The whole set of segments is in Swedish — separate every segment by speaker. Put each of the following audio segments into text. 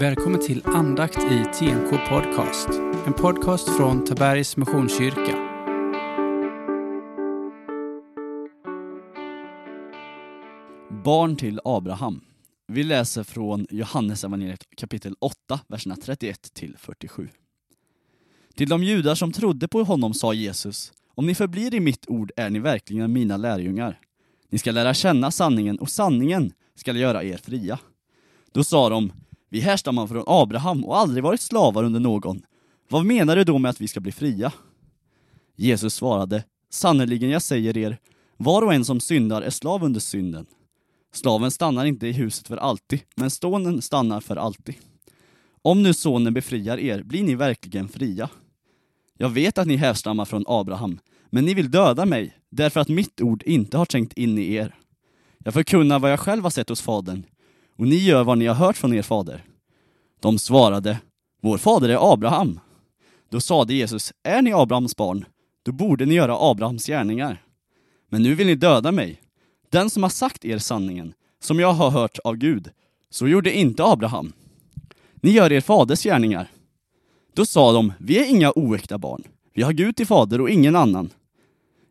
Speaker 1: Välkommen till andakt i TNK Podcast. En podcast från Tabergs Missionskyrka.
Speaker 2: Barn till Abraham. Vi läser från Johannes evangeliet kapitel 8, verserna 31 till 47. Till de judar som trodde på honom sa Jesus, om ni förblir i mitt ord är ni verkligen mina lärjungar. Ni ska lära känna sanningen och sanningen ska göra er fria. Då sa de, vi härstammar från Abraham och aldrig varit slavar under någon. Vad menar du då med att vi ska bli fria? Jesus svarade, sannerligen jag säger er, var och en som syndar är slav under synden. Slaven stannar inte i huset för alltid, men sonen stannar för alltid. Om nu sonen befriar er blir ni verkligen fria. Jag vet att ni härstammar från Abraham, men ni vill döda mig, därför att mitt ord inte har trängt in i er. Jag förkunnar vad jag själv har sett hos Fadern, och ni gör vad ni har hört från er fader. De svarade, vår fader är Abraham. Då sade Jesus, är ni Abrahams barn, då borde ni göra Abrahams gärningar. Men nu vill ni döda mig, den som har sagt er sanningen, som jag har hört av Gud. Så gjorde inte Abraham. Ni gör er faders gärningar. Då sa de, vi är inga oäkta barn. Vi har Gud till fader och ingen annan.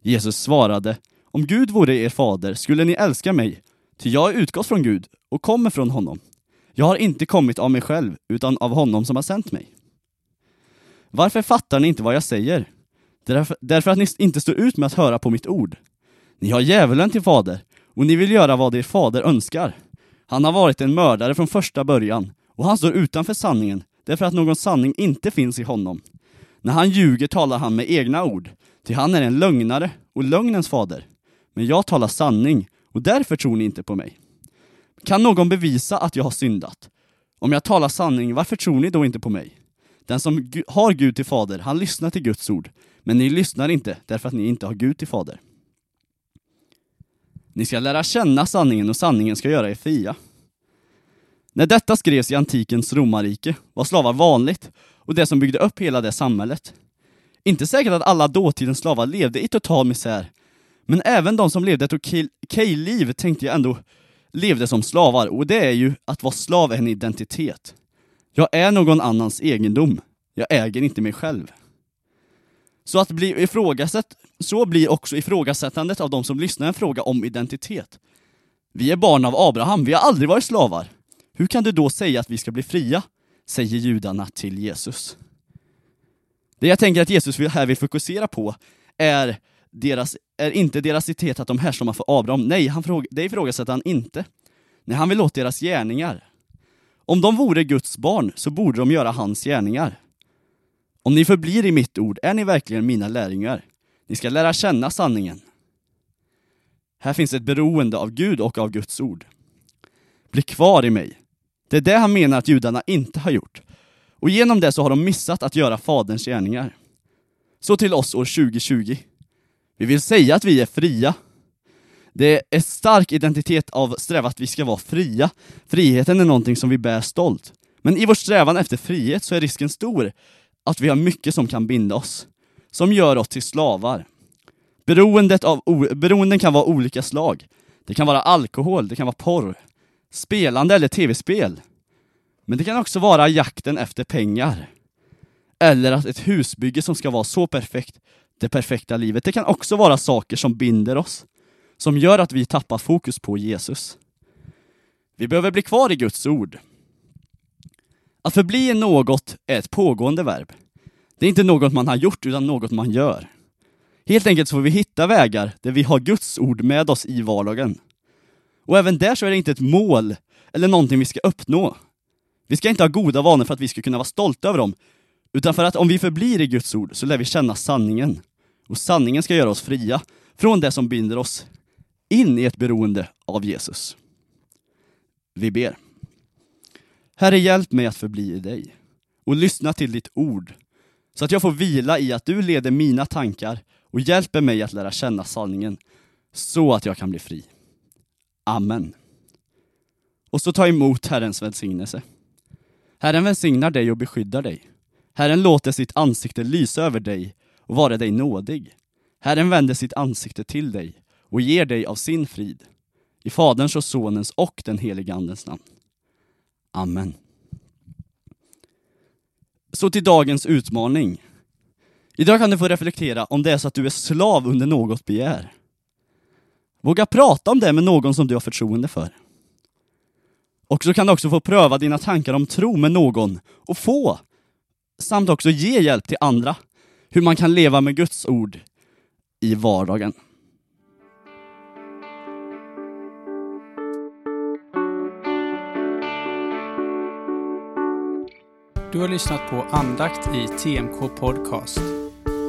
Speaker 2: Jesus svarade, om Gud vore er fader skulle ni älska mig, ty jag är utgått från Gud och kommer från honom. Jag har inte kommit av mig själv, utan av honom som har sänt mig. Varför fattar ni inte vad jag säger? Därför, därför att ni inte står ut med att höra på mitt ord. Ni har djävulen till fader, och ni vill göra vad er fader önskar. Han har varit en mördare från första början, och han står utanför sanningen, därför att någon sanning inte finns i honom. När han ljuger talar han med egna ord, ty han är en lögnare och lögnens fader. Men jag talar sanning, och därför tror ni inte på mig. Kan någon bevisa att jag har syndat? Om jag talar sanning, varför tror ni då inte på mig? Den som har Gud till fader, han lyssnar till Guds ord, men ni lyssnar inte därför att ni inte har Gud till fader. Ni ska lära känna sanningen och sanningen ska göra er fria. När detta skrevs i antikens romarrike var slavar vanligt och det som byggde upp hela det samhället. Inte säkert att alla dåtidens slavar levde i total misär, men även de som levde ett okej liv tänkte jag ändå levde som slavar, och det är ju att vara slav är en identitet. Jag är någon annans egendom. Jag äger inte mig själv. Så att bli ifrågasatt, så blir också ifrågasättandet av de som lyssnar en fråga om identitet. Vi är barn av Abraham, vi har aldrig varit slavar. Hur kan du då säga att vi ska bli fria? Säger judarna till Jesus. Det jag tänker att Jesus här vill fokusera på är, deras, är inte deras citat att de härstammar för Abraham. Nej, han fråga, det ifrågasätter han inte. Nej, han vill åt deras gärningar. Om de vore Guds barn så borde de göra hans gärningar. Om ni förblir i mitt ord är ni verkligen mina lärjungar. Ni ska lära känna sanningen. Här finns ett beroende av Gud och av Guds ord. Bli kvar i mig. Det är det han menar att judarna inte har gjort. Och genom det så har de missat att göra Faderns gärningar. Så till oss år 2020. Vi vill säga att vi är fria. Det är en stark identitet av strävan att vi ska vara fria. Friheten är någonting som vi bär stolt. Men i vår strävan efter frihet så är risken stor att vi har mycket som kan binda oss, som gör oss till slavar. Beroendet av, beroenden kan vara olika slag. Det kan vara alkohol, det kan vara porr, spelande eller tv-spel. Men det kan också vara jakten efter pengar. Eller att ett husbygge som ska vara så perfekt, det perfekta livet. Det kan också vara saker som binder oss, som gör att vi tappar fokus på Jesus. Vi behöver bli kvar i Guds ord. Att förbli något är ett pågående verb. Det är inte något man har gjort, utan något man gör. Helt enkelt så får vi hitta vägar där vi har Guds ord med oss i vardagen. Och även där så är det inte ett mål, eller någonting vi ska uppnå. Vi ska inte ha goda vanor för att vi ska kunna vara stolta över dem, utan för att om vi förblir i Guds ord så lär vi känna sanningen. Och sanningen ska göra oss fria från det som binder oss in i ett beroende av Jesus. Vi ber. Herre, hjälp mig att förbli i dig och lyssna till ditt ord, så att jag får vila i att du leder mina tankar och hjälper mig att lära känna sanningen, så att jag kan bli fri. Amen. Och så ta emot Herrens välsignelse. Herren välsignar dig och beskyddar dig. Herren låter sitt ansikte lysa över dig och vara dig nådig. Herren vänder sitt ansikte till dig och ger dig av sin frid. I Faderns och Sonens och den helige Andens namn. Amen. Så till dagens utmaning. Idag kan du få reflektera om det är så att du är slav under något begär. Våga prata om det med någon som du har förtroende för. Och så kan du också få pröva dina tankar om tro med någon och få, samt också ge hjälp till andra, hur man kan leva med Guds ord i vardagen.
Speaker 1: Du har lyssnat på andakt i TMK Podcast.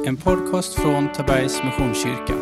Speaker 1: En podcast från Tabergs Missionskyrka.